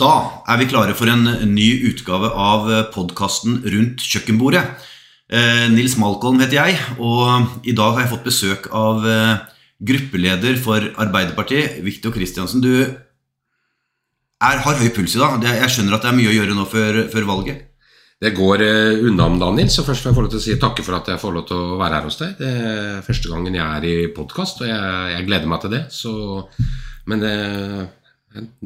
Da er vi klare for en ny utgave av podkasten Rundt kjøkkenbordet. Eh, Nils Malcolm heter jeg, og i dag har jeg fått besøk av eh, gruppeleder for Arbeiderpartiet, Viktor Kristiansen. Du er, har høy puls i dag. Jeg skjønner at det er mye å gjøre nå før, før valget. Det går eh, unna om dagen, Nils. Og først vil jeg få lov til å si takke for at jeg får lov til å være her hos deg. Det er første gangen jeg er i podkast, og jeg, jeg gleder meg til det. Så, men det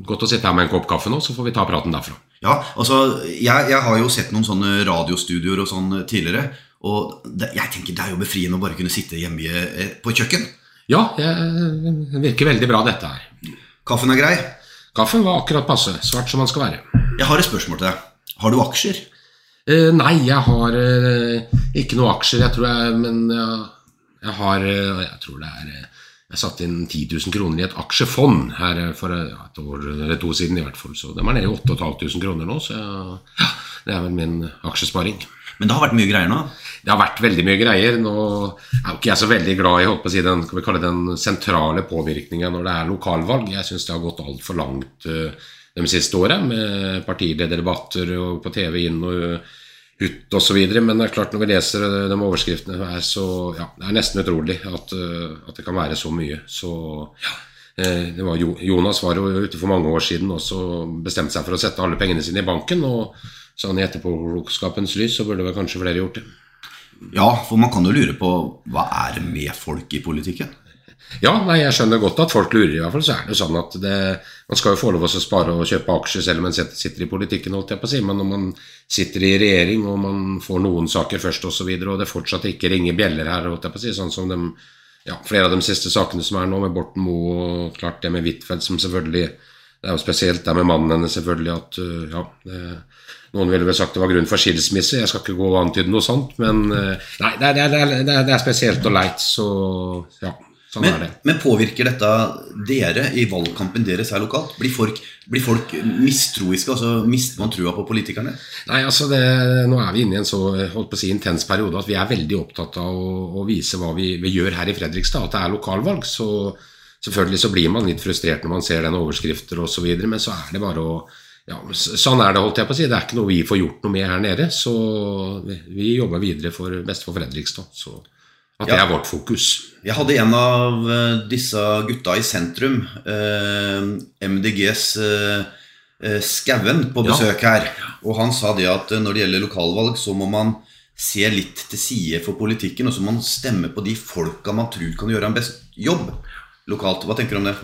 godt å sitte her med en kopp kaffe nå, så får vi ta praten derfra. Ja, altså, jeg, jeg har jo sett noen sånne radiostudioer og sånn tidligere. Og det, jeg tenker det er jo befriende å bare kunne sitte hjemme eh, på et kjøkken. Ja, det virker veldig bra, dette her. Kaffen er grei. Kaffen var akkurat passe. Svart som man skal være. Jeg har et spørsmål til deg. Har du aksjer? Eh, nei, jeg har eh, ikke noe aksjer, jeg tror jeg, men jeg, jeg har eh, Jeg tror det er eh, Jeg satte inn 10 000 kroner i et aksjefond her eh, for eh, et år eller to siden, i hvert fall. Så de er nede i 8500 kroner nå, så ja, det er vel min aksjesparing. Men det har vært mye greier nå. Det har vært veldig mye greier. Nå er jo ikke jeg så veldig glad i på å si, den, skal vi kalle den sentrale påvirkninga når det er lokalvalg. Jeg syns det har gått altfor langt eh, de siste åra, med partilederdebatter og på TV inn og ut osv. Men det er klart når vi leser de overskriftene her, så ja, det er nesten utrolig at, eh, at det kan være så mye. Så ja. eh, Det var jo, Jonas var jo ute for mange år siden og bestemte seg for å sette alle pengene sine i banken. og Sånn i etterpåklokskapens lys så burde vel kanskje flere gjort det. Ja, for man kan jo lure på hva er med folk i politikken? Ja, nei, jeg skjønner godt at folk lurer. i hvert fall så er det sånn at det, Man skal jo få lov til å spare og kjøpe aksjer selv om man sitter i politikken, holdt jeg på å si. Men når man sitter i regjering og man får noen saker først osv., og, så videre, og det fortsatt ikke ringer bjeller her, holdt jeg på å si, sånn som de, ja, flere av de siste sakene som er nå, med Borten Moe og klart det med Huitfeldt, som selvfølgelig Det er jo spesielt det med mannen hennes, selvfølgelig, at øh, ja det, noen ville vel sagt det var grunn for skilsmisse. Jeg skal ikke gå og antyde noe sånt, men øh, nei, det er, det er, det er spesielt og leit, så ja. Sånn Men, men påvirker dette dere i valgkampen deres her lokalt? Blir folk, blir folk mistroiske? altså Mister man trua på politikerne? Nei, altså det, Nå er vi inne i en så holdt på å si, intens periode at vi er veldig opptatt av å, å vise hva vi, vi gjør her i Fredrikstad. At det er lokalvalg. Så selvfølgelig så blir man litt frustrert når man ser den overskrifter osv., men så er det bare å ja, Sånn er det, holdt jeg på å si. Det er ikke noe vi får gjort noe med her nede. Så vi, vi jobber videre for best for Fredrikstad. Så at det er vårt fokus. Jeg hadde en av eh, disse gutta i sentrum, eh, MDGs eh, Skauen, på Ja. besøk her. Og han sa det at når det gjelder lokalvalg, så må man se litt til side for politikken, og så må man stemme på de folka man tror kan gjøre en best jobb lokalt. Hva tenker du om det?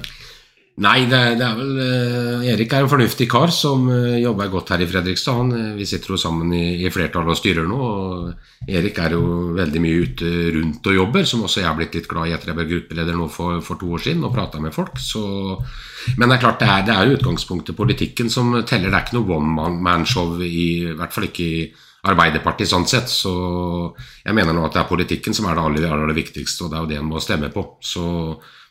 Nei, det, det er vel eh, Erik er en fornuftig kar som eh, jobber godt her i Fredrikstad. Han, eh, vi sitter jo sammen i, i flertall og styrer nå. og Erik er jo veldig mye ute rundt og jobber, som også jeg har blitt litt glad i etter jeg ble gruppeleder nå for, for to år siden og prata med folk. Så, men det er klart, det er, det er jo utgangspunktet politikken som teller. Det er ikke noe one man- man-show, i, i hvert fall ikke i Arbeiderpartiet sånn sett. Så jeg mener nå at det er politikken som er det aller, aller viktigste, og det er jo det en må stemme på. Så,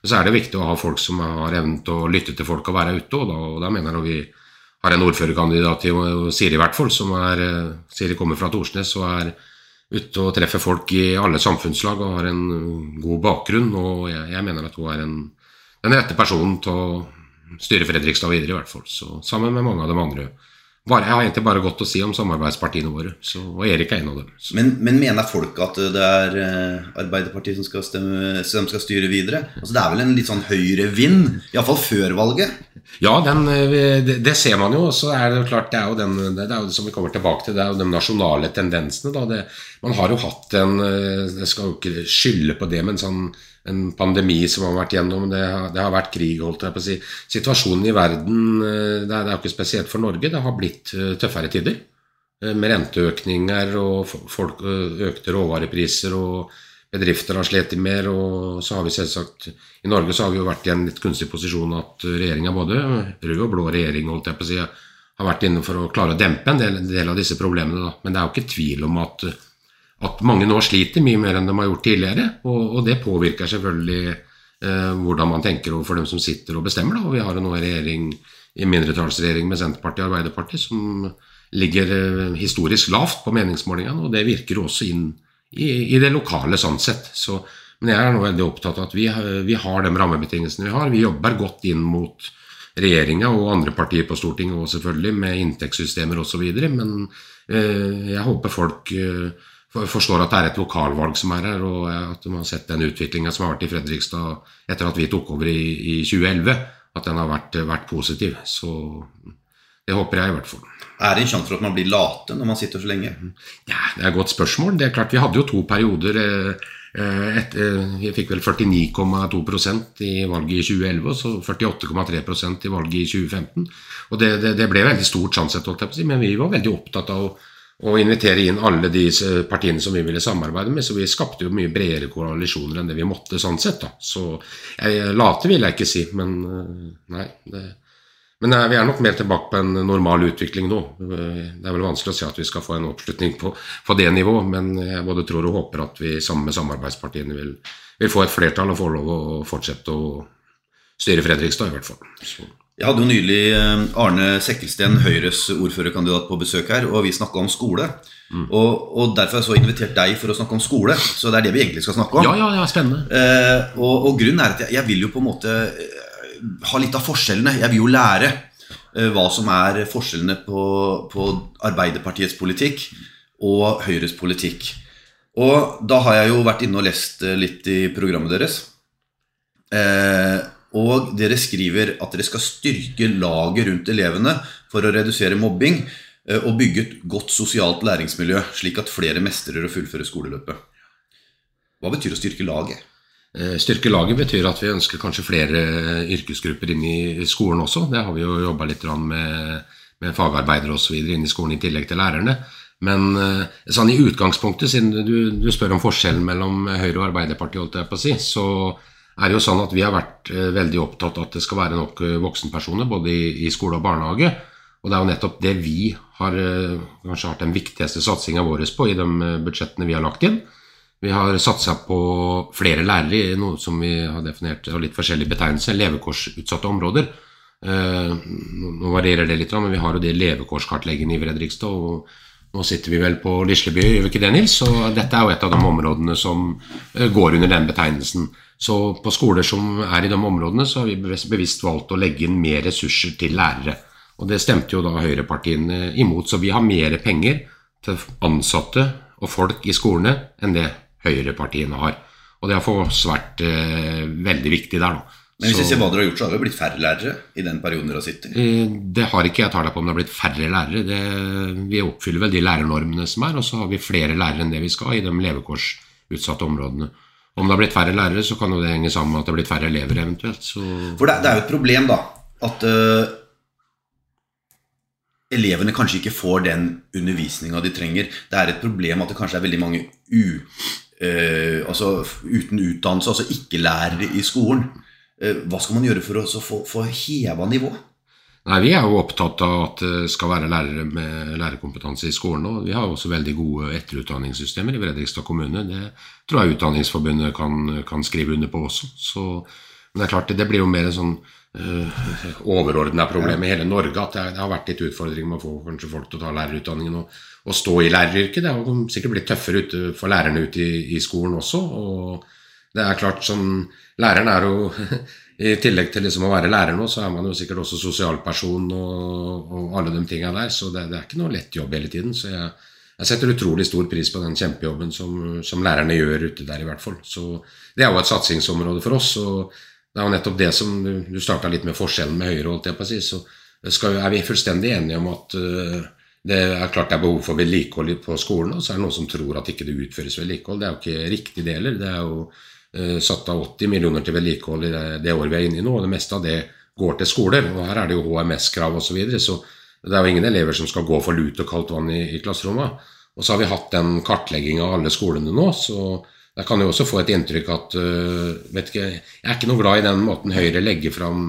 så er det viktig å ha folk som har evnen til å lytte til folk og være ute, og da, og da mener jeg vi har en ordførerkandidat i Siri i hvert fall, som er eh, Siri kommer fra Torsnes og er ute og treffer folk i alle samfunnslag og har en god bakgrunn, og jeg, jeg mener at hun er en, den rette personen til å styre Fredrikstad videre, i hvert fall. Så, sammen med mange av de andre. Bare, jeg har egentlig bare godt å si om samarbeidspartiene våre, så, og Erik er en av dem. Men, men mener folk at det er eh, Arbeiderpartiet som skal, stemme, som skal styre videre? Altså Det er vel en litt sånn høyrevind, iallfall før valget? Ja, den, eh, det, det ser man jo. og Så er det jo klart, det er jo, den, det er jo som vi kommer tilbake til, det er jo de nasjonale tendensene. Da. Det, man har jo hatt en eh, Jeg skal jo ikke skylde på det, men sånn en pandemi som har vært gjennom. Det har, det har vært krig, holdt jeg på å si. Situasjonen i verden eh, det er, jo ikke spesielt for Norge. Det har blitt eh, tøffere tider. Eh, Med renteøkninger og folk, økte råvarepriser og bedrifter har slitt mer. Og så har vi selvsagt I Norge så har vi jo vært i en litt kunstig posisjon at regjeringa, både rød og blå regjering, holdt jeg på å si, har vært inne for å klare å dempe en del, del av disse problemene. Da. Men det er jo ikke tvil om at, at mange nå sliter mye mer enn de har gjort tidligere. Og, og det påvirker selvfølgelig eh, hvordan man tenker overfor dem som sitter og bestemmer. Da. Og vi har nå en regjering mindretallsregjering med Senterpartiet og Arbeiderpartiet som ligger eh, historisk lavt på meningsmålingene, og det virker også inn i, i det lokale sånn sett. Så, men jeg er nå veldig opptatt av at vi, vi har de rammebetingelsene vi har. Vi jobber godt inn mot regjeringa og andre partier på Stortinget og selvfølgelig, med inntektssystemer osv. Men eh, jeg håper folk eh, forstår at det er et lokalvalg som er her, og at man har sett den utviklinga som har vært i Fredrikstad etter at vi tok over i, i 2011, at den har vært, vært positiv. Så det håper jeg i hvert fall. Er det en sjanse for at man blir late når man sitter så lenge? Ja, Det er et godt spørsmål. Det er klart Vi hadde jo to perioder. Eh, eh, et, eh, vi fikk vel 49,2% i valget i 2011 og så 48,3% i valget i 2015. Og det, det, det ble veldig stort sett, men vi var veldig opptatt av å, å invitere inn alle de partiene som vi ville samarbeide med, så vi skapte jo mye bredere koalisjoner enn det vi måtte sånn sett. da. Så jeg, Late vil jeg ikke si, men nei. det men eh, vi er nok mer tilbake på en normal utvikling nå. Eh, det er vel vanskelig å si at vi skal få en oppslutning på, på det nivået, men jeg både tror og håper at vi sammen med samarbeidspartiene vil, vil få et flertall og få lov å fortsette å styre Fredrikstad, i hvert fall. Så. Jeg hadde jo nylig eh, Arne Sekkelsten, Høyres ordførerkandidat, på besøk her, og vi snakka om skole. Mm. Og, og, Derfor har jeg så invitert deg for å snakke om skole. Så det er det vi egentlig skal snakke om. Ja, ja, ja, spennende. Eh, og, og, grunnen er at jeg, jeg, vil jo på en måte ha litt av forskjellene. Jeg vil jo lære eh, hva som er forskjellene på, på, Arbeiderpartiets politikk og Høyres politikk. Og da har jeg jo vært inne og lest eh, litt i programmet deres. Eh, og dere skriver at dere skal styrke laget rundt elevene for å redusere mobbing og bygge et godt sosialt læringsmiljø, slik at flere mestrer og fullfører skoleløpet. Hva betyr å styrke laget? Eh, styrke laget betyr at vi ønsker kanskje flere yrkesgrupper inn i skolen også. Det har vi jo jobba litt med, med fagarbeidere osv. inn i skolen i tillegg til lærerne. Men eh, sånn i utgangspunktet, siden du, du spør om forskjellen mellom Høyre og Arbeiderpartiet, holdt jeg på å si, så er det jo sånn at vi har vært eh, veldig opptatt av at det skal være nok voksenpersoner både i, i skole og barnehage. Og det er jo nettopp det vi har kanskje hatt den viktigste satsinga vår på i de budsjettene vi har lagt inn. Vi har satsa på flere lærere i noe som vi har definert av litt forskjellige betegnelser, levekårsutsatte områder. Eh, nå varierer det litt, men vi har jo det levekårskartleggende i Fredrikstad. og Nå sitter vi vel på Lisleby, gjør vi ikke det, Nils? Så dette er jo et av de områdene som eh, går under den betegnelsen. Så på skoler som er i de områdene, så har vi bevisst valgt å legge inn mer ressurser til lærere. Og det stemte jo da høyrepartiene imot, så vi har mer penger til ansatte og folk i skolene enn det høyrepartiene har. Og det har for oss vært eh, veldig viktig der. Da. Men hvis vi ser hva dere har gjort, så har det blitt færre lærere i den perioden dere har sittet? Eh, det har ikke jeg tall på om det har blitt færre lærere. Det, vi oppfyller vel de lærernormene som er, og så har vi flere lærere enn det vi skal i de levekårsutsatte områdene. Om det har blitt færre lærere, så kan jo det henge sammen med at det har blitt færre elever eventuelt. Så... For det, det, er jo et problem, da, at uh, elevene kanskje ikke får den undervisninga de trenger. Det er et problem at det kanskje er veldig mange u uh, altså uten utdannelse, altså ikke-lærere i skolen. Uh, hva skal man gjøre for å få, få heva nivået? Nei, Vi er jo opptatt av at det skal være lærere med lærerkompetanse i skolen. og Vi har også veldig gode etterutdanningssystemer i Fredrikstad kommune. Det tror jeg Utdanningsforbundet kan, kan skrive under på også. Så, men det er klart, det blir jo mer sånn uh, eh, overordna problem i hele Norge at det, har vært litt utfordring med å få kanskje folk til å ta lærerutdanningen og, og stå i læreryrket. Det har sikkert blitt tøffere for lærerne ute i, i, skolen også. og det er klart sånn, Læreren er jo I tillegg til liksom å være lærer nå, så er man jo sikkert også sosialperson og, og alle de tinga der. Så det, det, er ikke noe lett jobb hele tiden. Så jeg, jeg setter utrolig stor pris på den kjempejobben som, som, lærerne gjør ute der, i hvert fall. Så det er jo et satsingsområde for oss. og det er jo nettopp det som Du starta litt med forskjellen med Høyre, holdt jeg på å si. Så skal, er vi fullstendig enige om at uh, det er klart det er behov for vedlikehold på skolen. Og så er det noen som tror at ikke det utføres vedlikehold. Det er jo ikke riktig deler. Det er jo satt av 80 millioner til vedlikehold i det, det, året vi er inne i nå. Og det meste av det går til skoler. Og her er det jo HMS-krav osv. Så, videre, så det er jo ingen elever som skal gå for lut og kaldt vann i, i klasserommet. Og så har vi hatt den kartlegginga av alle skolene nå. så jeg kan jo også få et inntrykk at uh, vet ikke, Jeg er ikke noe glad i den måten Høyre legger fram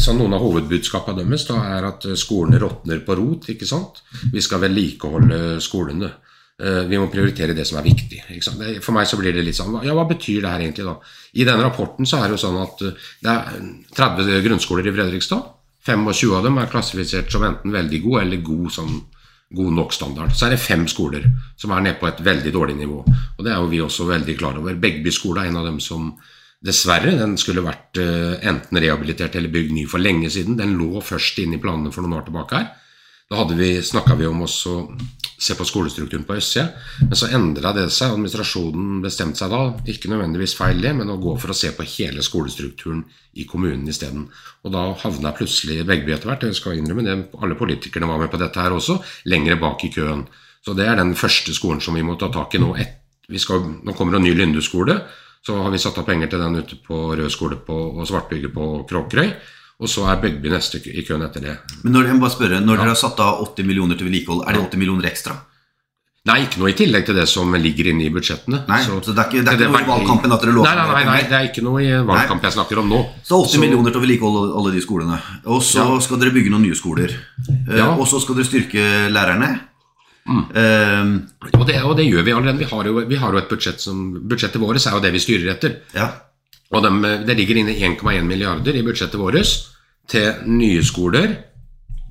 så Noen av hovedbudskapene deres da er at skolene råtner på rot. ikke sant? Vi skal vedlikeholde skolene. Uh, vi må prioritere det som er viktig. For meg så blir det litt sånn Ja, hva betyr det her egentlig, da? I denne rapporten så er det jo sånn at uh, det er 30 grunnskoler i Fredrikstad. 25 av dem er klassifisert som enten veldig god eller god sånn god nok standard. Så er det fem skoler som er nede på et veldig dårlig nivå. Og det er jo vi også veldig klar over. Begby skole er en av dem som Dessverre, den skulle vært uh, enten rehabilitert eller bygd ny for lenge siden. Den lå først inne i planene for noen år tilbake her. Da snakka vi om å se på skolestrukturen på østsida, men så endra det seg. Administrasjonen bestemte seg da, ikke nødvendigvis feil det, men å gå for å se på hele skolestrukturen i kommunen isteden. Og da havna plutselig Begby etter hvert, jeg skal innrømme det, alle politikerne var med på dette her også, lengre bak i køen. Så det er den første skolen som vi må ta tak i nå. Skal, nå kommer det en ny Lyndu-skole. Så har vi satt av penger til den ute på Rød skole på, og Svartbygget på Kråkerøy. Og så er Bøgby neste i køen etter det. Men når, jeg må bare spørre, når ja. dere har satt av 80 millioner til vedlikehold, er det 80 millioner ekstra? Nei, ikke noe i tillegg til det som ligger inne i budsjettene. Nei, Så, så det er ikke, det er ikke noe i valgkampen at dere lover nei, nei, nei, nei, det er ikke noe i valgkamp jeg snakker om nå. Så 80 så, millioner til å vedlikeholde alle de skolene. Og så ja. skal dere bygge noen nye skoler. Eh, ja. Og så skal dere styrke lærerne. Mm. Um, og, det, og, det, gjør vi allerede. Vi har jo, vi har jo et budsjett som Budsjettet vårt er jo det vi styrer etter. Ja. Og de, det ligger inne 1,1 milliarder i budsjettet vårt til nye skoler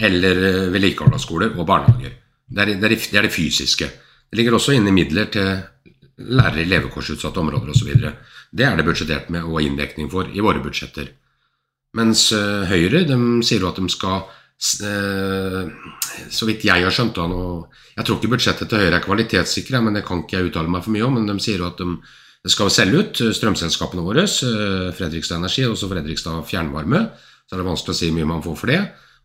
eller eh, vedlikehold av skoler og barnehager. Det er, det, er, det er, det fysiske. Det ligger også inne midler til lærere i levekårsutsatte områder osv. Det er det budsjettert med og inndekning for i våre budsjetter. Mens uh, Høyre de sier jo at de skal Så vidt jeg har skjønt da nå, Jeg tror ikke budsjettet til Høyre er kvalitetssikre, men det kan ikke jeg uttale meg for mye om. Men de sier jo at de skal selge ut strømselskapene våre, uh, Fredrikstad Energi og også Fredrikstad Fjernvarme så er det vanskelig å si mye man får for det.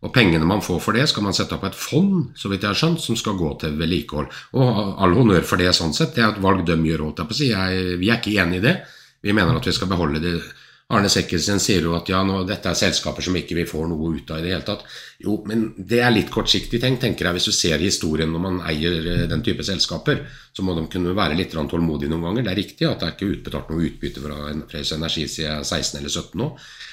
Og pengene man får for det, skal man sette opp et fond så vidt jeg har skjønt, som skal gå til vedlikehold. Og all honnør for det, sånn sett. Det er et valg de gjør. Holdt jeg på å si. Vi er ikke enig i det. Vi mener at vi skal beholde det. Arne Sekkelsen sier jo at ja, nå, dette er selskaper som ikke vi får noe ut av i det hele tatt. Jo, men det er litt kortsiktig tenkt, tenker jeg. Hvis du ser historien når man eier eh, den type selskaper, så må de kunne være litt tålmodige noen ganger. Det er riktig at det er ikke utbetalt noe utbytte fra Freys Energi siden 16 eller 17 nå.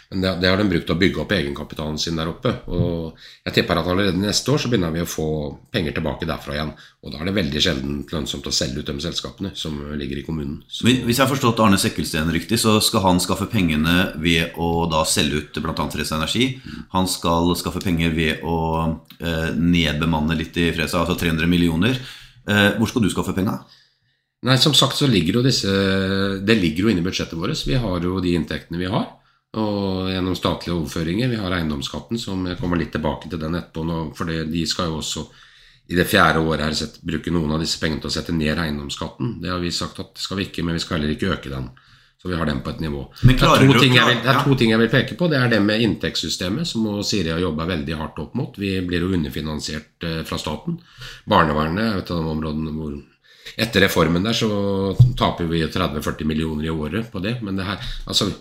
Men det, det, har de brukt til å bygge opp egenkapitalen sin der oppe. Og jeg tipper at allerede neste år så begynner vi å få penger tilbake derfra igjen. Og da er det veldig sjelden lønnsomt å selge ut de selskapene som ligger i kommunen. Så, Hvis jeg har forstått Arne Sekkelsten riktig, så skal han skaffe pengene ved å da selge ut bl.a. Fresa Energi. Han skal skaffe penger ved å eh, nedbemanne litt i Fresa, altså 300 millioner. Eh, hvor skal du skaffe penga? Nei, som sagt så ligger jo disse Det ligger jo inne i budsjettet vårt. Vi har jo de inntektene vi har og gjennom statlige overføringer. Vi har eiendomsskatten, som jeg kommer litt tilbake til den etterpå. nå, For de skal jo også i det fjerde året her sett, bruke noen av disse pengene til å sette ned eiendomsskatten. Det har vi sagt at skal vi ikke, men vi skal heller ikke øke den. Så vi har den på et nivå. Det er, vil, det er to ting jeg vil peke på. Det er det med inntektssystemet, som Siri har jobba veldig hardt opp mot. Vi blir jo underfinansiert eh, fra staten. Barnevernet er et av de områdene hvor etter reformen der så taper vi 30-40 millioner i året på det. Men det her, altså,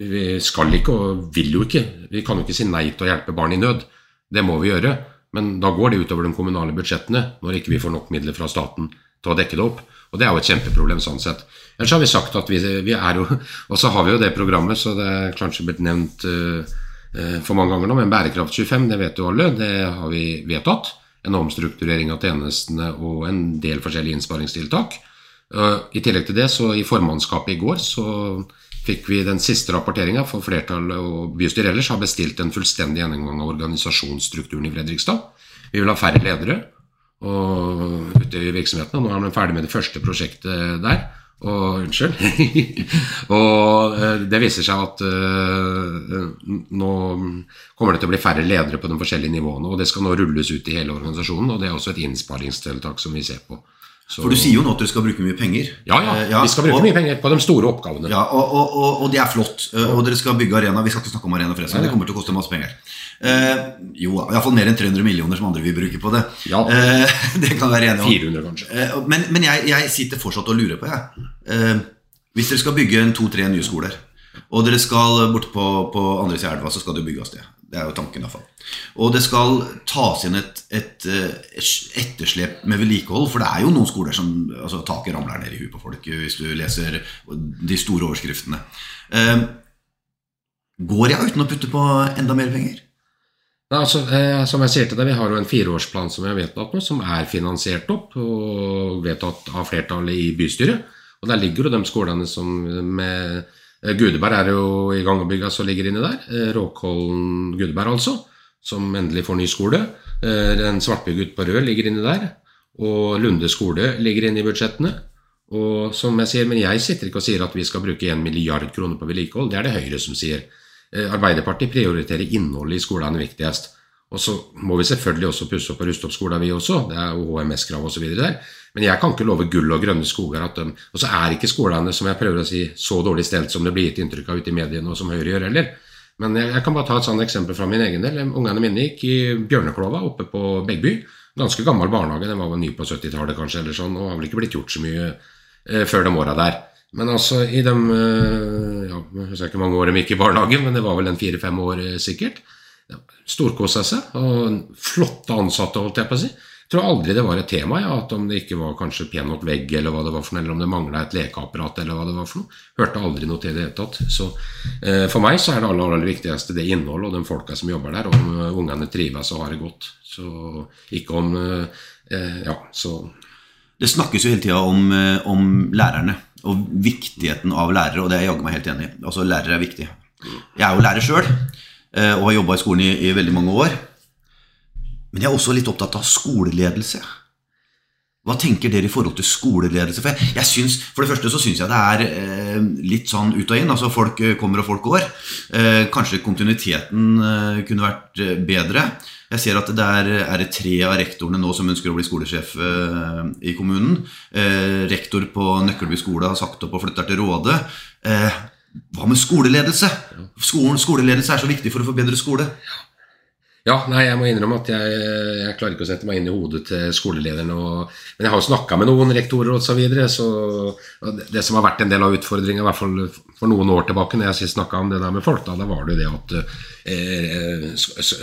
vi skal ikke og vil jo ikke. Vi kan jo ikke si nei til å hjelpe barn i nød. Det må vi gjøre. Men da går det utover de kommunale budsjettene når ikke vi får nok midler fra staten til å dekke det opp. Og det er jo et kjempeproblem sånn sett. Ellers har vi sagt at vi, vi er jo Og så har vi jo det programmet, så det er kanskje blitt nevnt uh, for mange ganger nå, men Bærekraft 25, det vet jo alle. Det har vi vedtatt en omstrukturering av tjenestene og en del forskjellige innsparingstiltak. Uh, I tillegg til det, så i formannskapet i går så fikk vi den siste rapporteringa, for flertallet og bystyret ellers har bestilt en fullstendig gjennomgang av organisasjonsstrukturen i Fredrikstad. Vi vil ha færre ledere og ute i virksomhetene. Nå er vi ferdig med det første prosjektet der. Og unnskyld. og eh, det viser seg at uh, nå kommer det til å bli færre ledere på de forskjellige nivåene. Og det skal nå rulles ut i hele organisasjonen, og det er også et innsparingstiltak som vi ser på. Så, For du sier jo nå at dere skal bruke mye penger. Ja, ja, ja vi skal bruke og, mye penger på de store oppgavene. Ja, Og, og, og det er flott. Og dere skal bygge arena. Vi skal ikke snakke om arena, forresten. Det kommer til å koste masse penger. Eh, jo, iallfall mer enn 300 millioner som andre vil bruke på det. Ja. Eh, det kan være enig om. 400 kanskje. Eh, men, men jeg, jeg, sitter fortsatt og lurer på, jeg. Eh, hvis dere skal bygge to-tre nye skoler, og dere skal bort på, på andre sida av elva, så skal det bygges det. Det er jo tanken, iallfall. Og det skal tas inn et, et, et eh, etterslep med vedlikehold. For det er jo noen skoler som altså, taket ramler ned i huet på folk hvis du leser de store overskriftene. Eh, går jeg uten å putte på enda mer penger? Nei, altså, eh, som jeg sier til deg, Vi har jo en fireårsplan som vi har vedtatt nå, som er finansiert opp og vedtatt av flertallet i bystyret. Og Der ligger jo de skolene som med eh, Gudeberg er jo i gang og bygge, så ligger inni der. Råkollen Råkhollen Gudeberg, altså, som endelig får ny skole. En svartbygg ute på Rød ligger inni der. Og Lunde skole ligger inne i budsjettene. Og som jeg sier, Men jeg sitter ikke og sier at vi skal bruke 1 milliard kroner på vedlikehold. Det er det Høyre som sier. Eh, Arbeiderpartiet prioriterer innholdet i skolene viktigst. Og så må vi selvfølgelig også pusse opp og ruste opp skolen, vi også. Det er jo HMS-krav osv. der. Men jeg kan ikke love gull og grønne skoger. At de, og så er ikke skolene som jeg prøver å si, så dårlig stelt som det blir gitt inntrykk av ute i mediene, og som Høyre gjør heller. Men jeg, jeg kan bare ta et sånt eksempel fra min egen del. Ungene mine gikk i Bjørneklova oppe på Begby. Ganske gammel barnehage, den var vel ny på 70-tallet kanskje, eller sånn, og har vel ikke blitt gjort så mye eh, før de åra der. Men altså, i de eh, ja, Jeg husker ikke mange år de gikk i barnehagen, men det var vel en fire-fem år eh, sikkert. Storkosa seg, og flotte ansatte, holdt jeg på å si. Jeg tror aldri det var et tema, ja, at om det ikke var kanskje pen nok vegg, eller hva det var for noe, eller om det mangla et lekeapparat, eller hva det var for noe. Hørte aldri noe til det i det hele tatt. Så eh, for meg så er det aller, aller viktigste det innholdet og de folka som jobber der, om uh, ungene trives og har det godt. Så ikke om uh, eh, Ja, så Det snakkes jo hele tida om, om, lærerne og viktigheten av lærere, og det er jeg jaggu meg helt enig i. Altså, lærere er viktig. Jeg er jo lærer sjøl og har jobba i skolen i, i veldig mange år. Men jeg er også litt opptatt av skoleledelse. Hva tenker dere i forhold til skoleledelse? For, jeg, jeg synes, for det første så syns jeg det er eh, litt sånn ut og inn. altså Folk eh, kommer og folk går. Eh, kanskje kontinuiteten eh, kunne vært eh, bedre. Jeg ser at det er, er det tre av rektorene nå som ønsker å bli skolesjef eh, i kommunen. rektor på Nøkkelby skole har sagt opp og flytter til Råde. Hva med skoleledelse? Skolen, skoleledelse er så viktig for å få bedre skole. Ja, nei, jeg må innrømme at jeg, jeg, klarer ikke å sette meg inn i hodet til skolelederen. Og, men jeg har jo snakka med noen rektorer osv. Så, videre, så det, det som har vært en del av utfordringa, i hvert fall for noen år tilbake, når jeg sist snakka om det der med folk, da, da var det jo det at eh,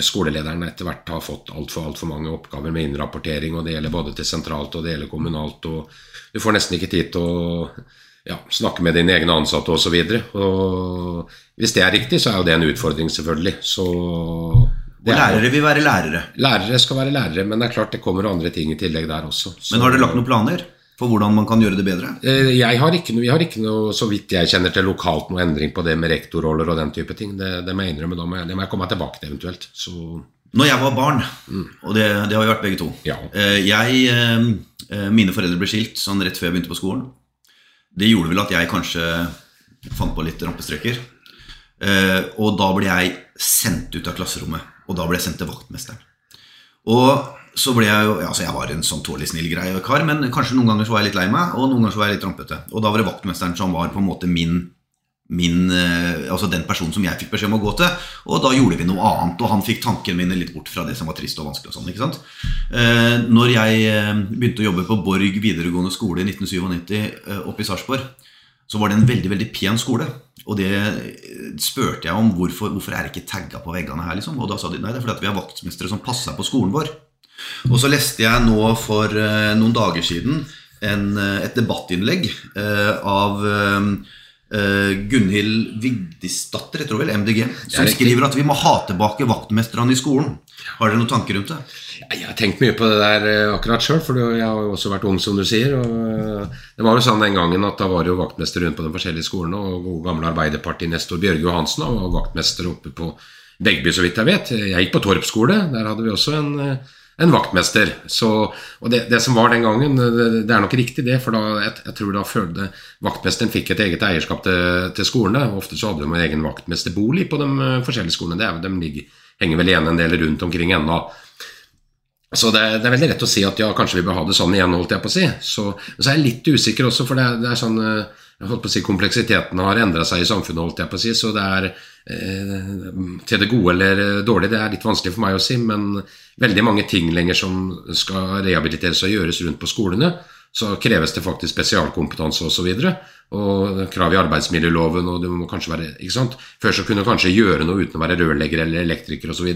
skolelederen etter hvert har fått altfor alt for mange oppgaver med innrapportering, og det gjelder både til sentralt og det gjelder kommunalt. og Du får nesten ikke tid til å ja, snakke med dine egne ansatte osv. Hvis det er riktig, så er jo det en utfordring, selvfølgelig. Så og lærere vil være lærere. Lærere skal være lærere, men det er klart det kommer andre ting i tillegg der også. Så, men har dere lagt noen planer for hvordan man kan gjøre det bedre? Eh, jeg har ikke vi har ikke noe, så vidt jeg kjenner til lokalt, noe endring på det med rektorroller og den type ting. Det, det må jeg innrømme, da må jeg, det må jeg komme tilbake til eventuelt. Så. Når jeg var barn, mm. og det, det, har vi vært begge to ja. Eh, jeg, eh, Mine foreldre ble skilt sånn rett før jeg begynte på skolen. Det gjorde vel at jeg kanskje fant på litt rampestreker. Og da ble jeg sendt ut av klasserommet. Og da ble jeg sendt til vaktmesteren. Og så ble jeg jo altså Jeg var en sånn tålelig snill grei kar, men kanskje noen ganger så var jeg litt lei meg, og noen ganger så var jeg litt rampete. Og da var det vaktmesteren som var på en måte min, min eh, Altså den personen som jeg fikk beskjed om å gå til. Og da gjorde vi noe annet, og han fikk tankene mine litt bort fra det som var trist og vanskelig. og sånn? Eh, når jeg eh, begynte å jobbe på Borg videregående skole i 1997 oppe i Sarpsborg, så var det en veldig veldig pen skole. Og det spurte jeg om hvorfor, hvorfor er det ikke tagga på veggene her. liksom? Og da sa de nei, det er fordi vi har vaktmestere som passer på skolen vår. Og så leste jeg nå for noen dager siden en, et debattinnlegg uh, Gunhild Vigdisdatter, jeg tror vel, MDG, som skriver at vi må ha tilbake vaktmesterne i skolen. Har dere noen tanker rundt det? Jeg har tenkt mye på det der eh, akkurat sjøl, for jeg har jo også vært ung, som du sier. og eh, Det var jo sånn den gangen at da var det jo vaktmester rundt på de forskjellige skolene, og god gamle Arbeiderparti-nestor Bjørge Johansen var vaktmester oppe på Begby, så vidt jeg vet. Jeg gikk på Torp skole, der hadde vi også en, en vaktmester. Så, og det, det, som var den gangen, det, det, er nok riktig det, for da, jeg, jeg tror da følte vaktmesteren fikk et eget eierskap til, til skolene. Ofte så hadde de en egen vaktmesterbolig på de forskjellige skolene. Det er, de ligger, henger vel igjen en del rundt omkring ennå. Så det, det, er veldig rett å si at ja, kanskje vi bør ha det sånn igjen, holdt jeg på å si. Så, så er jeg litt usikker også, for det, det er sånn eh, jeg holdt på å si Kompleksiteten har endra seg i samfunnet, holdt jeg på å si. Så det er eh, til det gode eller dårlige, det er litt vanskelig for meg å si. Men veldig mange ting lenger som skal rehabiliteres og gjøres rundt på skolene, så kreves det faktisk spesialkompetanse osv. Og, så og krav i arbeidsmiljøloven, og det må kanskje være ikke sant? Før så kunne du kanskje gjøre noe uten å være rørlegger eller elektriker osv.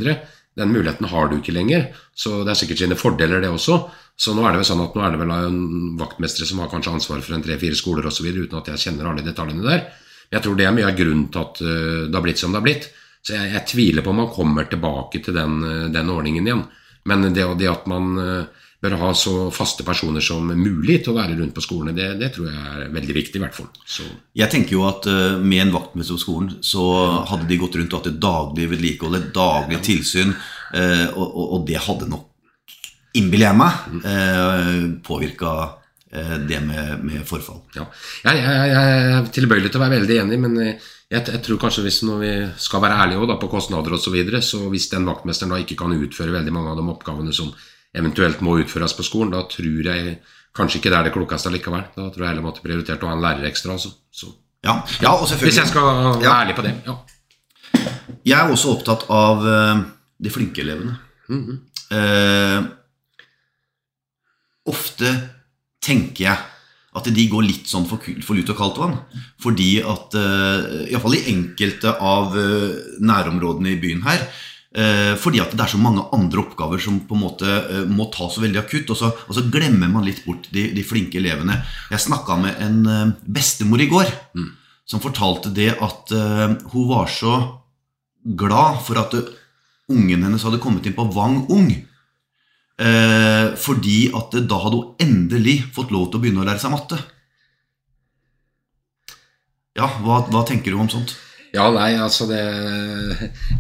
Den muligheten har du ikke lenger, så det er sikkert sine fordeler, det også. Så nå er det vel sånn at nå er det vel en vaktmestere som har kanskje ansvar for en tre-fire skoler osv., uten at jeg kjenner alle detaljene der. Jeg tror det er mye av grunnen til at eh, det har blitt som det har blitt. Så jeg, jeg tviler på om man kommer tilbake til den, eh, den ordningen igjen. Men det, det at man eh, bør ha så faste personer som mulig til å være rundt på skolene. Det, det tror jeg er veldig viktig. i hvert fall. Så. Jeg tenker jo at uh, Med en vaktmester på skolen så hadde de gått rundt og hatt et daglig vedlikehold, et daglig tilsyn. Uh, og, og, det hadde nok, innbiller jeg meg, uh, påvirka eh, det med, med forfall. Ja. Jeg, jeg, jeg er tilbøyelig til å være veldig enig, men jeg, jeg tror kanskje hvis når vi skal være ærlige også, da, på kostnader osv., så, videre, så hvis den vaktmesteren da ikke kan utføre veldig mange av de oppgavene som eventuelt må utføres på skolen, da tror jeg kanskje ikke det er det klokeste likevel. Da tror jeg heller måtte prioritert å ha en lærer ekstra. Altså. Så. Ja, ja, og selvfølgelig. Hvis jeg skal være Ja. ærlig på det. Ja. Jeg er også opptatt av eh, de flinke elevene. eh, ofte tenker jeg at de går litt sånn for, for lut og kaldt vann. Fordi at eh, Iallfall i enkelte av eh, nærområdene i byen her fordi at det er så mange andre oppgaver som på en måte eh, må tas veldig akutt. Og så, og så glemmer man litt bort de, de flinke elevene. Jeg snakka med en eh, bestemor i går som fortalte det at eh, hun var så glad for at eh, ungen hennes hadde kommet inn på Vang Ung. Eh, fordi at eh, da hadde hun endelig fått lov til å begynne å lære seg matte. Ja, hva, hva tenker du om sånt? Ja, nei, altså det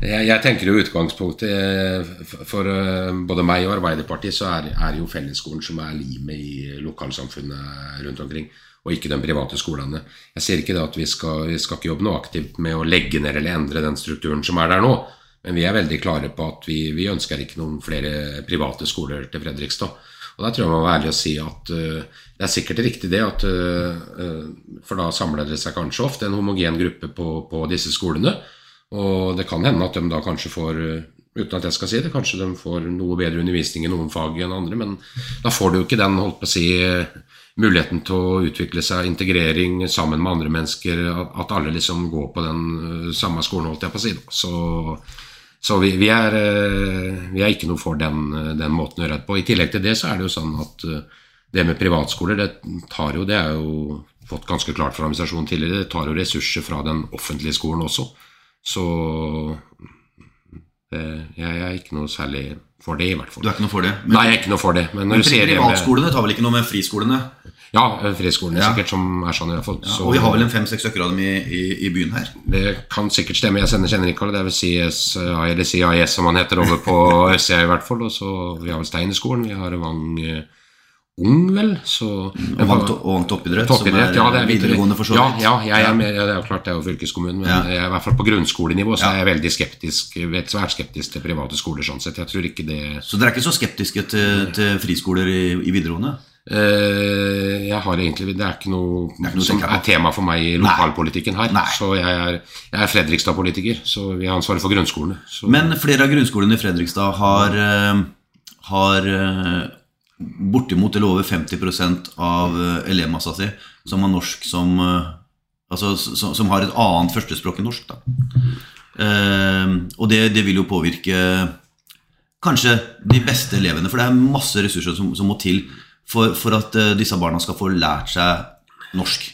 Jeg, jeg tenker jo utgangspunktet eh, for- eh, både meg og Arbeiderpartiet så er, er jo fellesskolen som er limet i lokalsamfunnet rundt omkring, og ikke de private skolene. Jeg ser ikke det at vi skal, vi skal ikke jobbe noe aktivt med å legge ned eller endre den strukturen som er der nå, men vi er veldig klare på at vi, vi ønsker ikke noen flere private skoler til Fredrikstad. Og der tror jeg man må være ærlig og si at uh, det er sikkert riktig det, at, uh, for da samler det seg kanskje ofte en homogen gruppe på, på disse skolene. Og det kan hende at de da kanskje får, uten at jeg skal si det, kanskje de får noe bedre undervisning i noen fag enn andre, men da får du jo ikke den, holdt på å si, muligheten til å utvikle seg, integrering sammen med andre mennesker, at, alle liksom går på den samme skolen, holdt jeg på å si. Så så vi, vi, er, eh, vi er ikke noe for den, eh, den måten å gjøre det på. I tillegg til det så er det jo sånn at eh, det med privatskoler, det tar jo, det er jo fått ganske klart fra administrasjonen tidligere, det tar jo ressurser fra den offentlige skolen også. Så jeg er ikke noe særlig for det, i hvert fall. Du er ikke noe for det? Men, Nei, jeg er ikke noe for det. Men men privatskolene tar vel ikke noe med friskolene? Ja, friskolene Ja. sikkert, som er sånn i hvert fall. Ja, og vi har vel en fem-seks stykker av dem i, i, i byen her. Det kan sikkert stemme. Jeg sender, kjenner ikke alle. Det er vel CSA, eller CIS som han heter over på Østsida i hvert fall. Og så Vi har vel Steinerskolen, vi har Vang eh, Ung, vel. Så, Og vant, vant toppidrett, som er ja, er videregående for så vidt. ja, jeg Ja. er med, det er jo klart det er jo fylkeskommunen, men jeg er i hvert fall på grunnskolenivå så er jeg veldig skeptisk vet, svært skeptisk til private skoler. sånn sett. Jeg tror ikke det Så dere er ikke så skeptiske til, til friskoler i, i videregående? Eh, jeg har egentlig Det er ikke noe, er ikke noe som er tema for meg i lokalpolitikken her. Nei. Så jeg er, jeg er Fredrikstad-politiker, så vi har ansvaret for grunnskolene. Så, Men flere av grunnskolene i Fredrikstad har, eh, har eh, bortimot eller over 50% av eh, elevmassa si som har norsk som eh, Altså som, som har et annet førstespråk enn norsk. Da. Eh, og det, det vil jo påvirke kanskje de beste elevene, for det er masse ressurser som, som må til for, for at eh, disse barna skal få lært seg norsk.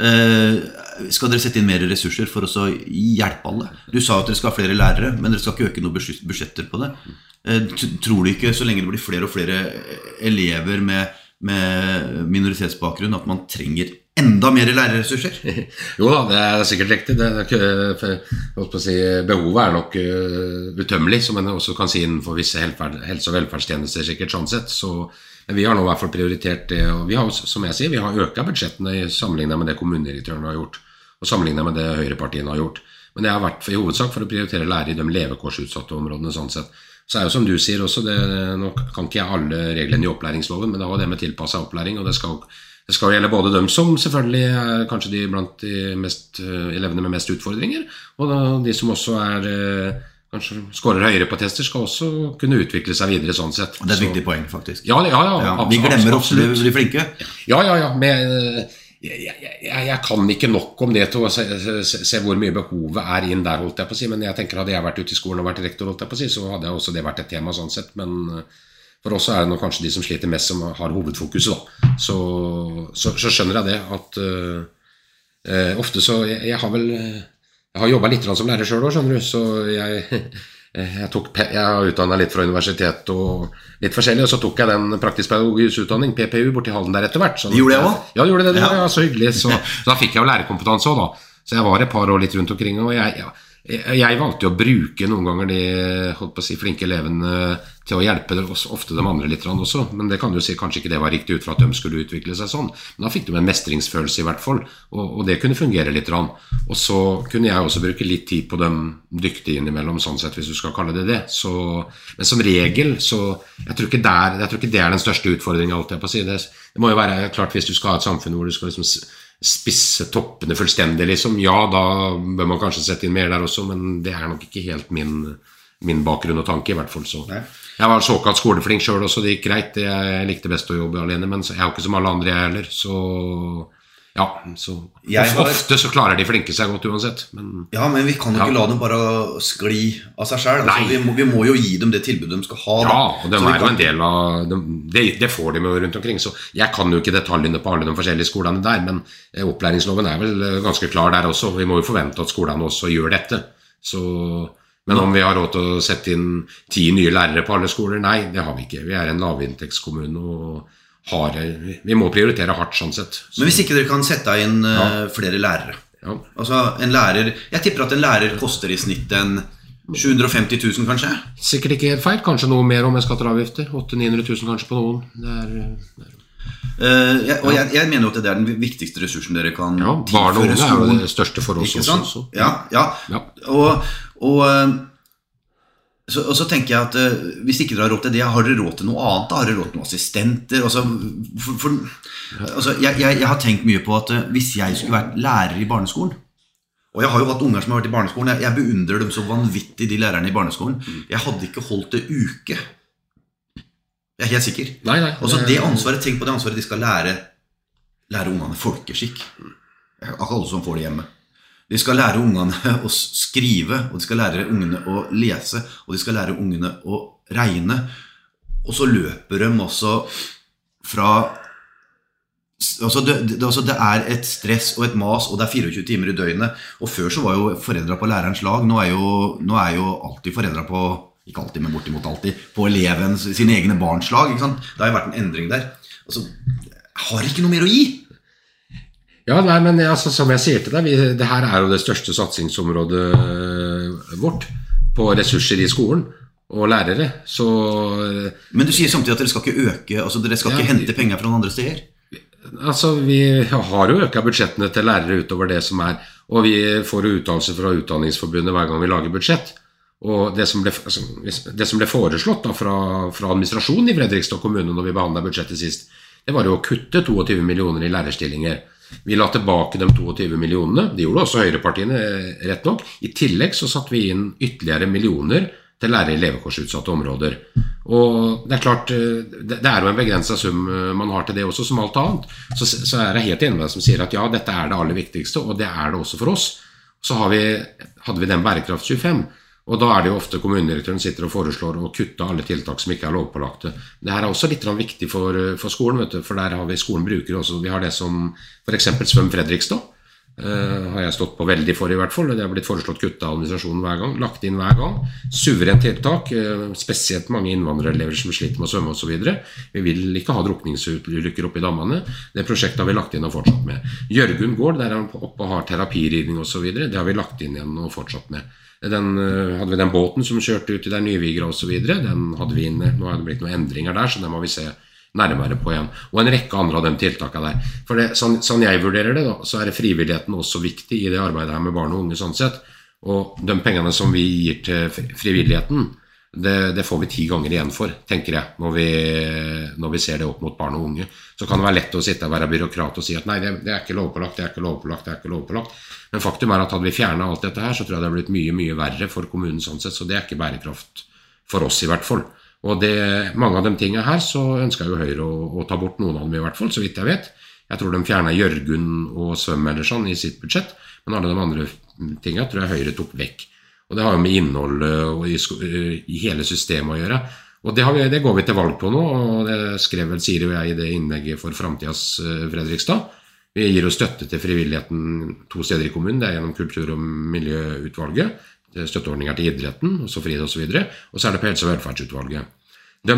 Eh, skal dere sette inn mer ressurser for å hjelpe alle? Du sa at dere skal ha flere lærere, men dere skal ikke øke noen budsjetter på det. Eh, tror du ikke, så lenge det blir flere og flere elever med, med minoritetsbakgrunn, at man trenger enda mer lærerressurser? Jo da, det er sikkert riktig. Det på å si, behovet er nok utømmelig, som en også kan si innenfor visse helse- og velferdstjenester. sikkert sånn sett. Så, vi har nå i hvert fall prioritert det. og vi har, som jeg sier, vi har økt budsjettene sammenlignet med det kommunedirektøren har gjort, og sammenlignet med det høyrepartiene har gjort. Men det har vært for, i hovedsak for å prioritere lærere i de levekårsutsatte områdene. sånn sett. Så er jo som du sier også, det, Nå kan ikke jeg alle reglene i opplæringsloven, men det har jo det med tilpassa opplæring. og det skal, det skal gjelde både dem som selvfølgelig er kanskje de blant de mest, eh, elevene med mest utfordringer, og da, de som også er eh, kanskje skårer høyere på tester, skal også kunne utvikle seg videre sånn sett. Det er et viktig poeng, faktisk. Ja, ja, ja, Ja, vi glemmer absolutt de flinke. ja, ja, ja. Med, jeg, jeg, jeg, kan ikke nok om det til å se, se, se hvor mye behovet er inn der, holdt jeg på å si. Men jeg tenker hadde jeg vært ute i skolen og vært rektor, holdt jeg på å si, så hadde jeg også det vært et tema sånn sett. Men eh, for oss er det nok kanskje de som sliter mest, som har hovedfokuset, da. Så, så, så skjønner jeg det at uh, ofte så Jeg, jeg har vel Jeg har jobba litt som lærer sjøl òg, skjønner du, så jeg jeg, tok, jeg har utdanna litt fra universitet og litt forskjellig, og så tok jeg den praktisk pedagogisk utdanning, PPU, borti Halden der etter hvert. sånn Gjorde jeg også? Ja, gjorde det. det Ja. ja, så hyggelig. Så, så da fikk jeg jo lærerkompetanse òg, da. Så jeg var et par år litt rundt omkring. Og jeg, ja, jeg valgte jo å bruke noen ganger de holdt på å si, flinke elevene til å hjelpe oss- ofte de andre litt også. Men det kan du si kanskje ikke det var riktig ut fra at de skulle utvikle seg sånn. Men da fikk de en mestringsfølelse i hvert fall, og, og det kunne fungere litt. Og så kunne jeg også bruke litt tid på dem dyktige innimellom, sånn sett, hvis du skal kalle det det. Så, men som regel så Jeg tror ikke, der, jeg tror ikke det er den største utfordringa, holdt jeg på å si. Det, det må jo være klart hvis du skal ha et samfunn hvor du skal liksom spisse toppene fullstendig, liksom. Ja, da bør man kanskje sette inn mer der også, men det er nok ikke helt min, min bakgrunn og tanke, i hvert fall. Så. Nei. Jeg var såkalt skoleflink sjøl også, det gikk greit. Jeg likte best å jobbe alene, men jeg er jo ikke som alle andre, jeg heller. Så ja, så Jeg har- Ofte så klarer de flinke seg godt uansett, men Ja, men vi kan jo Ja. ikke la dem bare skli av seg sjøl. Altså, vi, vi må jo gi dem det tilbudet de skal ha. da. Ja, og de er jo kan- en del av de, det, det får de jo rundt omkring. Så jeg kan jo ikke detaljene på alle de forskjellige skolene der, men eh, opplæringsloven er vel eh, ganske klar der også. Vi må jo forvente at skolene også gjør dette. Så, men om vi har råd til å sette inn ti nye lærere på alle skoler? Nei, det har vi ikke. Vi er en lavinntektskommune og har eh, Vi må prioritere hardt, sånn sett. Så, Men hvis ikke dere kan sette inn eh, flere lærere ja. Altså, en lærer Jeg tipper at en lærer koster i snitt en 750 000, kanskje? Sikkert ikke helt feil. Kanskje noe mer om skatter og avgifter. 800 000-900 000 kanskje på noen. Det er, det er Uh, jeg, og jeg, jeg mener jo at det er den viktigste ressursen dere kan Ja, barn og unge er jo det største for oss også. Ja, ja. Ja. Og, og, så, og så tenker jeg at uh, hvis ikke dere har råd til det, har dere råd til noe annet? da? Har dere råd til noen assistenter? Altså, for, for, altså, jeg, jeg, jeg har tenkt mye på at uh, hvis jeg skulle vært lærer i barneskolen Og jeg har jo hatt unger som har vært i barneskolen. Jeg, jeg beundrer dem så vanvittig, de lærerne i barneskolen. Jeg hadde ikke holdt det uke. Jeg er helt sikker. Nei, nei. Og så det ansvaret, Tenk på det ansvaret de skal lære Lære ungene folkeskikk. Er alle som får det hjemme. De skal lære ungene å skrive, og de skal lære ungene å lese, og de skal lære ungene å regne. Og så løper de også fra altså det, det, altså det er et stress og et mas, og det er 24 timer i døgnet. Og før så var jo foreldra på lærerens lag. Nå er jo, nå er jo alltid foreldra på ikke alltid, men bortimot alltid, på elevens, sine egne barns lag. Det har jo vært en endring der. Altså, jeg har ikke noe mer å gi. Ja, nei, men altså, som jeg sier til deg, vi, det her er jo det største satsingsområdet øh, vårt på ressurser i skolen og lærere. Så øh, Men du sier samtidig at dere skal ikke øke, altså dere skal Ja. ikke hente penger fra noen andre steder. altså, vi har jo øka budsjettene til lærere utover det som er, og vi får jo uttalelser fra Utdanningsforbundet hver gang vi lager budsjett. Og det som ble, altså, det som ble foreslått da, fra, fra administrasjonen i Fredrikstad kommune når vi behandla budsjettet sist, det var jo å kutte 22 millioner i lærerstillinger. Vi la tilbake de 22 millionene. Det gjorde også høyrepartiene, eh, rett nok. I tillegg så satte vi inn ytterligere millioner til lærere i levekårsutsatte områder. Og det er klart, eh, det er jo en begrensa sum eh, man har til det også, som alt annet. Så, så er jeg helt enig med deg som sier at ja, dette er det aller viktigste, og det er det også for oss. Så vi, hadde vi den Bærekraft 25. Og da er det jo ofte kommunedirektøren sitter og foreslår å kutte alle tiltak som ikke er lovpålagte. Det her er også litt viktig for, for skolen, du, for der har vi skolen bruker også Vi har det som f.eks. Svøm Fredrikstad. Uh, har jeg stått på veldig for, i hvert fall. Det har blitt foreslått kutta av administrasjonen hver gang. Lagt inn hver gang. Suverent tiltak. Uh, spesielt mange innvandrerelever som sliter med å svømme osv. Vi vil ikke ha drukningsulykker oppi dammene. Det prosjektet har vi lagt inn og fortsatt med. Jørgund gård, der er han oppe og har terapiridning osv. Det har vi lagt inn igjen og fortsatt med. Den, øh, hadde vi den båten som kjørte ut i der Nyvigra osv. Den hadde vi inne. Nå har det blitt noen endringer der, så den må vi se nærmere på igjen. Og en rekke andre av de tiltakene der. For det, sånn, sånn jeg vurderer det, da, så er frivilligheten også viktig i det arbeidet her med barn og unge. sånn sett. Og de pengene som vi gir til frivilligheten, det, det får vi ti ganger igjen for, tenker jeg, når vi, når vi ser det opp mot barn og unge. Så kan det være lett å sitte og være byråkrat og si at nei, det, det er ikke lovpålagt, det er ikke lovpålagt, det er ikke lovpålagt. Men faktum er at hadde vi fjerna alt dette her, så tror jeg det hadde blitt mye, mye verre for kommunen sånn sett. Så det er ikke bærekraft for oss, i hvert fall. Og det, mange av de tingene her så ønska jo Høyre å, å ta bort noen av dem, i hvert fall, så vidt jeg vet. Jeg tror de fjerna Jørgunn og Svøm eller sånn i sitt budsjett, men alle de andre tinga tror jeg Høyre tok vekk. Og det har jo med innholdet og i, i hele systemet å gjøre. Og det, vi, det går vi til valg på nå, og det skrev vel Siri og jeg i det innlegget for Framtidas eh, Fredrikstad. Vi gir jo støtte til frivilligheten to steder i kommunen. Det er gjennom kultur- og miljøutvalget. Er støtteordninger til idretten, også så osv. og så. Og så er det på helse- og velferdsutvalget. De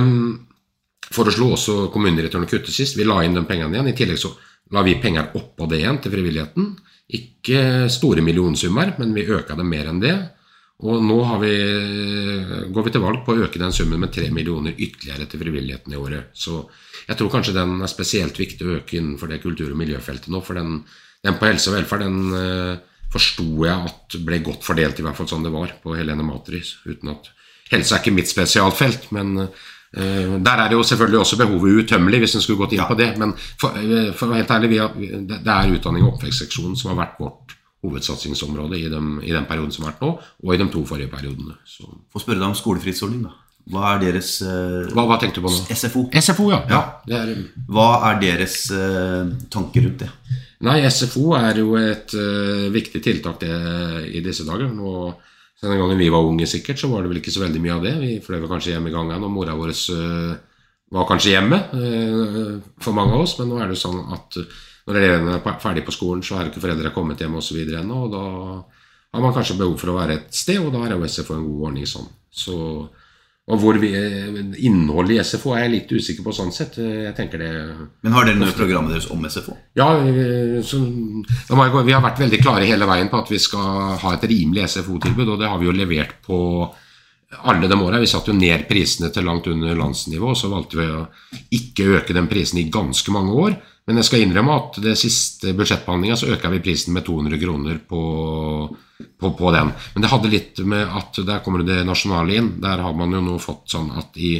foreslo også kommunedirektøren å kutte sist. Vi la inn de pengene igjen. I tillegg så la vi penger oppå det igjen til frivilligheten. Ikke store millionsummer, men vi øka det mer enn det. Og nå vi, går vi til valg på å øke den summen med tre millioner ytterligere til frivilligheten i året. Så jeg tror kanskje den er spesielt viktig å øke innenfor det kultur- og miljøfeltet nå. For den, den på helse og velferd den uh, forsto jeg at ble godt fordelt, i hvert fall sånn det var på Helene Matris. uten at Helse er ikke mitt spesialfelt, men uh, der er det jo selvfølgelig også behovet utømmelig, hvis en skulle gått inn ja. på det. Men for, å for helt ærlig, har, det er utdanning og oppvekstseksjonen som har vært vårt hovedsatsingsområde i, dem, i, den perioden som har vært nå, og i de to forrige periodene. Så. Få spørre deg om skolefritidsordning, da. Hva er deres uh, hva, hva, tenkte du på nå? SFO. SFO, ja. ja. Er, hva er deres uh, tanker rundt det? Nei, SFO er jo et uh, viktig tiltak det, i disse dager. Nå, den gangen vi var unge, sikkert, så var det vel ikke så veldig mye av det. Vi fløy kanskje hjem i gangen, og mora vår var kanskje hjemme for mange av oss. Men nå er det jo sånn at når elevene er ferdig på skolen, så er ikke foreldre kommet hjem osv. ennå. Og da har man kanskje behov for å være et sted, og da er jo SFO en god ordning sånn. Så og hvor vi, Innholdet i SFO er jeg litt usikker på sånn sett. Jeg tenker det Men Har dere noe i programmet deres om SFO? Ja, så, Vi har vært veldig klare hele veien på at vi skal ha et rimelig SFO-tilbud, og det har vi jo levert på alle de åra. Vi satte jo ned prisene til langt under landsnivå, og så valgte vi å ikke øke den prisen i ganske mange år. Men jeg skal innrømme at det siste budsjettbehandlinga så øka vi prisen med 200 kroner på, på, på, den. Men det hadde litt med at der kommer det nasjonale inn. Der har man jo nå fått sånn at i,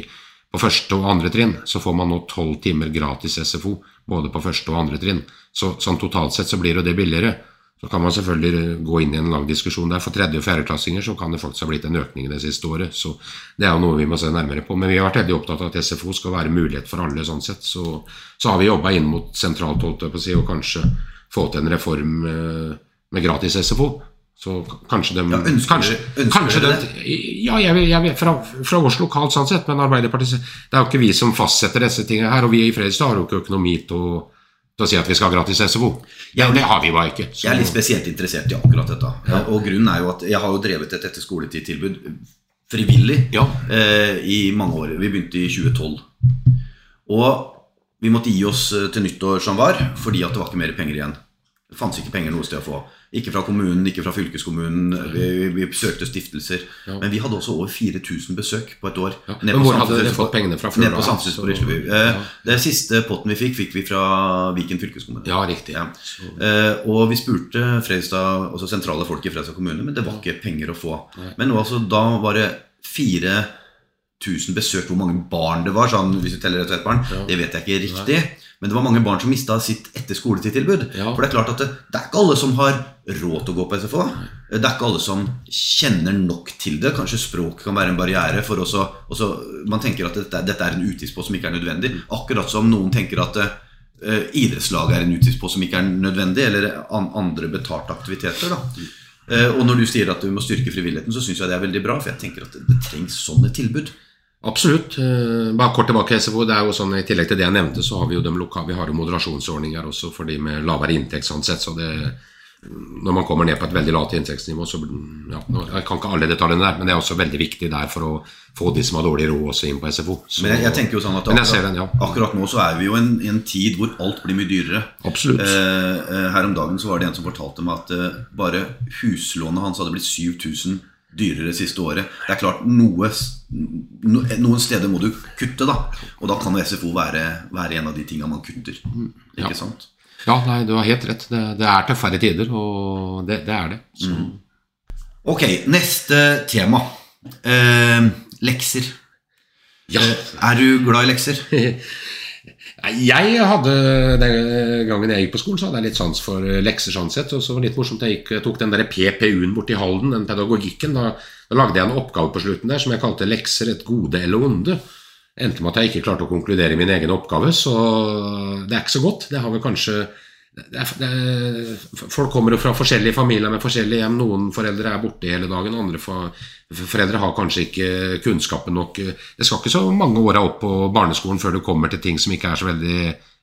på første og andre trinn så får man nå tolv timer gratis SFO. Både på første og andre trinn. Så sånn totalt sett så blir jo det billigere. Så kan man selvfølgelig gå inn i en lang diskusjon der. For tredje- og fjerdeklassinger så kan det faktisk ha blitt en økning det siste året. Så det er jo noe vi må se nærmere på. Men vi har vært veldig opptatt av at SFO skal være mulighet for alle. sånn sett. Så, så har vi jobba inn mot sentralt holdt jeg på å si, og kanskje få til en reform med, eh, gratis SFO. Så kanskje de ja, Ønsker, kanskje, ønsker kanskje det? Ja, jeg, jeg, fra, fra oss lokalt sånn sett, men Arbeiderpartiet Det er jo ikke vi som fastsetter disse tingene her. Og vi i Fredrikstad har jo ikke økonomi til å til å si at vi skal ha gratis SFO. Ja, det har vi bare ikke. Så. Jeg er litt spesielt interessert i akkurat dette. Ja. Og grunnen er jo at jeg har jo drevet et etterskoletid-tilbud frivillig ja. eh, i mange år. Vi begynte i 2012. Og vi måtte gi oss eh, til nyttår som var, fordi at det var ikke mer penger igjen. Det fantes ikke penger noe sted å få. Ikke fra kommunen, ikke fra fylkeskommunen. Vi, vi søkte stiftelser. Ja. Men vi hadde også over 4000 besøk på et år. Ja. Men hvor hadde dere fått pengene fra før? Nede på Samfunns på Risleby. Eh, ja. Det siste potten vi fikk, fikk vi fra Viken fylkeskommune. Ja, riktig. Eh, og vi spurte Fredstad, også sentrale folk i Fredstad kommune, men det var ikke penger å få. Men nå, altså, da var det 4000 besøk. Hvor mange barn det var, sånn, hvis du teller et barn, det vet jeg ikke riktig. Men det var mange barn som mista sitt etter skoletidtilbud. Ja. For det er klart at det, det, er ikke alle som har råd til å gå på SFO. Det er ikke alle som kjenner nok til det. Kanskje språk kan være en barriere. for også, også Man tenker at dette, dette er en utgiftspost som ikke er nødvendig. Akkurat som noen tenker at uh, idrettslaget er en utgiftspost som ikke er nødvendig, eller an, andre betalte aktiviteter. da uh, Og når du sier at du må styrke frivilligheten, så syns jeg det er veldig bra. For jeg tenker at det, det trengs sånne tilbud. Absolutt. Eh, bare kort tilbake SFO. det er jo sånn I tillegg til det jeg nevnte, så har vi jo, de lokale, vi har jo moderasjonsordninger også for de med lavere inntekt. sånn sett, så det, Når man kommer ned på et veldig lavt inntektsnivå, så ja, Jeg kan ikke alle detaljene der, men det er også veldig viktig der for å få de som har dårlig råd, også inn på SFO. Så, men jeg, jeg, tenker jo sånn at akkurat, den, ja. akkurat, nå så er vi jo i en, en, tid hvor alt blir mye dyrere. Absolutt. Eh, eh, her om dagen så var det en som fortalte meg at eh, bare huslånet hans hadde blitt 7000 dyrere siste året. Det er klart, noe, noen steder må du kutte, da. Og da kan SFO være, være en av de tinga man kutter. Ikke ja. sant? Ja, nei, du har helt rett. Det, det er tøffere tider, og det, det er det. Mm. Ok, neste tema. Eh, lekser. Ja. Eh, er du glad i lekser? Jeg hadde, Den gangen jeg gikk på skolen, så hadde jeg litt sans for eh, lekser. sånn sett, og så var det litt morsomt Jeg, gikk, jeg tok den der PPU-en borti Halden, den pedagogikken. Da, da, lagde jeg en oppgave på slutten der som jeg kalte 'Lekser et gode eller onde'. Endte med at jeg ikke klarte å konkludere min egen oppgave, så det er ikke så godt. Det har vel kanskje det er, det er, folk kommer jo fra forskjellige familier med forskjellige hjem. Noen foreldre er borte hele dagen, andre for, foreldre har kanskje ikke kunnskapen nok. Det skal ikke så mange åra opp på barneskolen før du kommer til ting som ikke er så veldig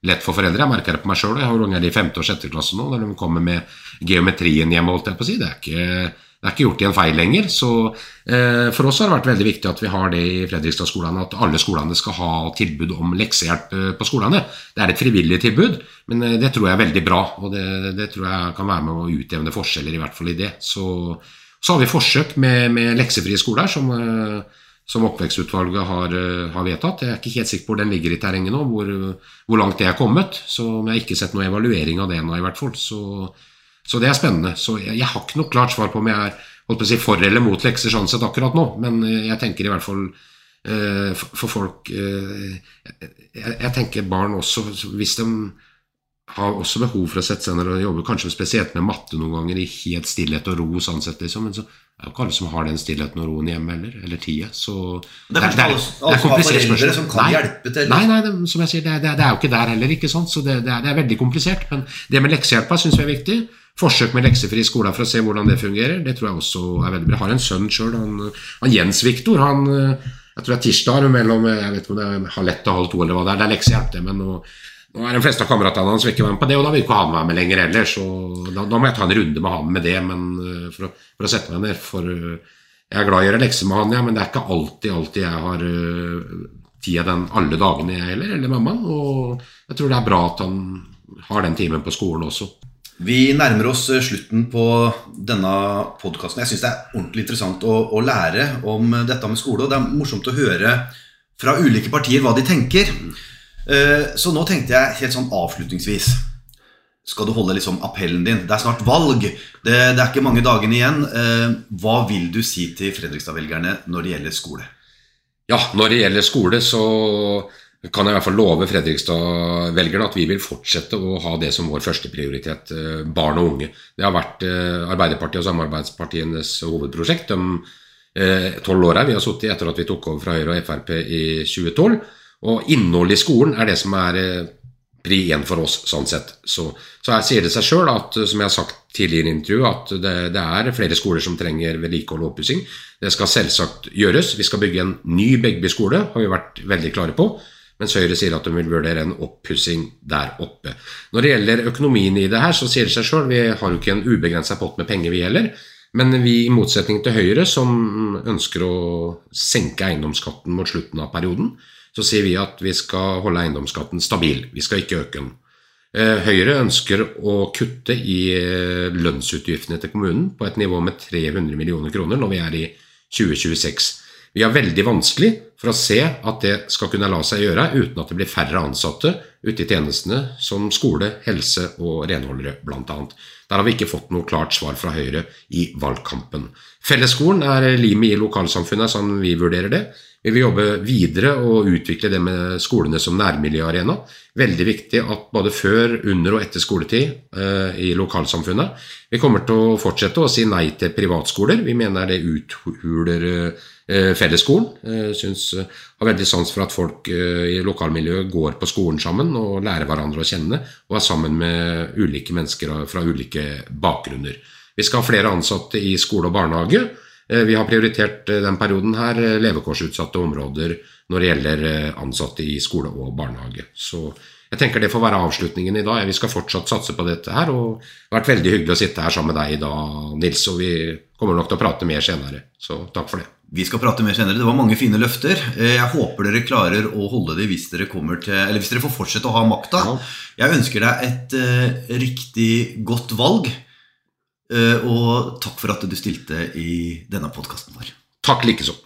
lett for foreldre. Jeg merker det på meg sjøl. Jeg har unger i femte og sjette klasse nå, når de kommer med geometrien hjemme. holdt jeg på å si. Det er ikke, Det er ikke gjort i en feil lenger. Så eh, for oss har det vært veldig viktig at vi har det i Fredrikstad-skolene, at alle skolene skal ha tilbud om leksehjelp eh, på skolene. Det er et frivillig tilbud, men eh, det tror jeg er veldig bra. Og det, det, tror jeg kan være med å utjevne forskjeller, i hvert fall i det. Så, så har vi forsøk med, med leksefrie skoler, som, eh, som oppvekstutvalget har, har, vedtatt. Jeg er ikke helt sikker på hvor den ligger i terrenget nå, hvor, hvor langt det er kommet. Så jeg har ikke sett noen evaluering av det ennå, i hvert fall. Så så det er spennende. Så jeg, jeg, har ikke noe klart svar på om jeg er holdt på å si, for eller mot lekser sånn sett akkurat nå, men eh, jeg tenker i hvert fall uh, for, for, folk uh, jeg, jeg, tenker barn også, hvis de har også behov for å sette seg ned og jobbe, kanskje spesielt med matte noen ganger, i helt stillhet og ro, sånn sett, liksom, men så er jo ikke alle som har den stillheten og roen hjemme heller, eller tida. Så det er, det er, det er, komplisert spørsmål. Som kan nei, hjelpe til. Nei, nei, som jeg sier, det, er, jo ikke der heller, ikke sant? så det, er, veldig komplisert. Men det med leksehjelpa syns vi er viktig forsøk med leksefri skoler for å se hvordan det fungerer. Det tror jeg også er veldig bra. Jeg har en sønn sjøl, han, han, Jens Viktor. Han, jeg tror det er tirsdag mellom jeg vet ikke om det er halv ett og halv to, eller hva det er. Det er leksehjelp, det. Men nå, nå, er de fleste av kameratene hans ikke med på det, og da vil ikke han være med lenger heller. Så da, da, må jeg ta en runde med han med det, men eh, for å, for å sette meg ned. For eh, jeg er glad i å gjøre lekser med han, ja, men det er ikke alltid, alltid jeg har tida den alle dagene, jeg heller, eller mamma. Og jeg tror det er bra at han har den timen på skolen også. Vi nærmer oss eh, slutten på denne podkasten. Jeg syns det er ordentlig interessant å, å, lære om dette med skole. Og det er morsomt å høre fra ulike partier hva de tenker. Eh, så nå tenkte jeg helt sånn avslutningsvis Skal du holde liksom appellen din? Det er snart valg. Det, det er ikke mange dagene igjen. Eh, hva vil du si til Fredrikstad-velgerne når det gjelder skole? Ja, når det gjelder skole, så kan jeg i hvert fall love Fredrikstad-velgerne at vi vil fortsette å ha det som vår førsteprioritet, eh, barn og unge. Det har vært eh, Arbeiderpartiet og samarbeidspartienes hovedprosjekt de eh, tolv åra vi har sittet etter at vi tok over fra Høyre og Frp i 2012. Og innholdet i skolen er det som er pri én for oss, sånn sett. Så, så her sier det seg sjøl som jeg har sagt tidligere i intervjuet, at det, det, er flere skoler som trenger vedlikehold og oppussing. Det skal selvsagt gjøres. Vi skal bygge en ny Begby skole, har vi vært veldig klare på mens Høyre sier at de vil vurdere en oppussing der oppe. Når det gjelder økonomien i det her, så sier det seg sjøl, vi har jo ikke en ubegrensa pott med penger, vi heller. Men vi, i motsetning til Høyre, som ønsker å senke eiendomsskatten mot slutten av perioden, så sier vi at vi skal holde eiendomsskatten stabil. Vi skal ikke øke den. Eh, Høyre ønsker å kutte i eh, lønnsutgiftene til kommunen på et nivå med 300 millioner kroner når vi er i 2026. Vi har veldig vanskelig for å se at det skal kunne la seg gjøre uten at det blir færre ansatte ute i tjenestene som skole, helse og renholdere bl.a. Der har vi ikke fått noe klart svar fra Høyre i valgkampen. Fellesskolen er limet i lokalsamfunnet som vi vurderer det. Vi vil jobbe videre og utvikle det med skolene som nærmiljøarena. Veldig viktig at både før, under og etter skoletid eh, i lokalsamfunnet. Vi kommer til å fortsette å si nei til privatskoler. Vi mener det uthuler Eh, fellesskolen. Syns, synes, eh, har veldig sans for at folk i lokalmiljøet går på skolen sammen og lærer hverandre å kjenne, og er sammen med ulike mennesker fra ulike bakgrunner. Vi skal ha flere ansatte i skole og barnehage. Vi har prioritert den perioden her levekårsutsatte områder når det gjelder ansatte i skole og barnehage. Så jeg tenker det får være avslutningen i dag. Vi skal fortsatt satse på dette her. og Det har vært veldig hyggelig å sitte her sammen med deg i dag, Nils. Og vi kommer nok til å prate mer senere. Så takk for det. Vi skal prate mer senere. Det var mange fine løfter. Eh, jeg håper dere klarer å holde det hvis dere, til, hvis dere får fortsette å ha makta. Jeg ønsker deg et uh, riktig godt valg. Uh, og takk for at du stilte i denne podkasten vår. Takk likeså.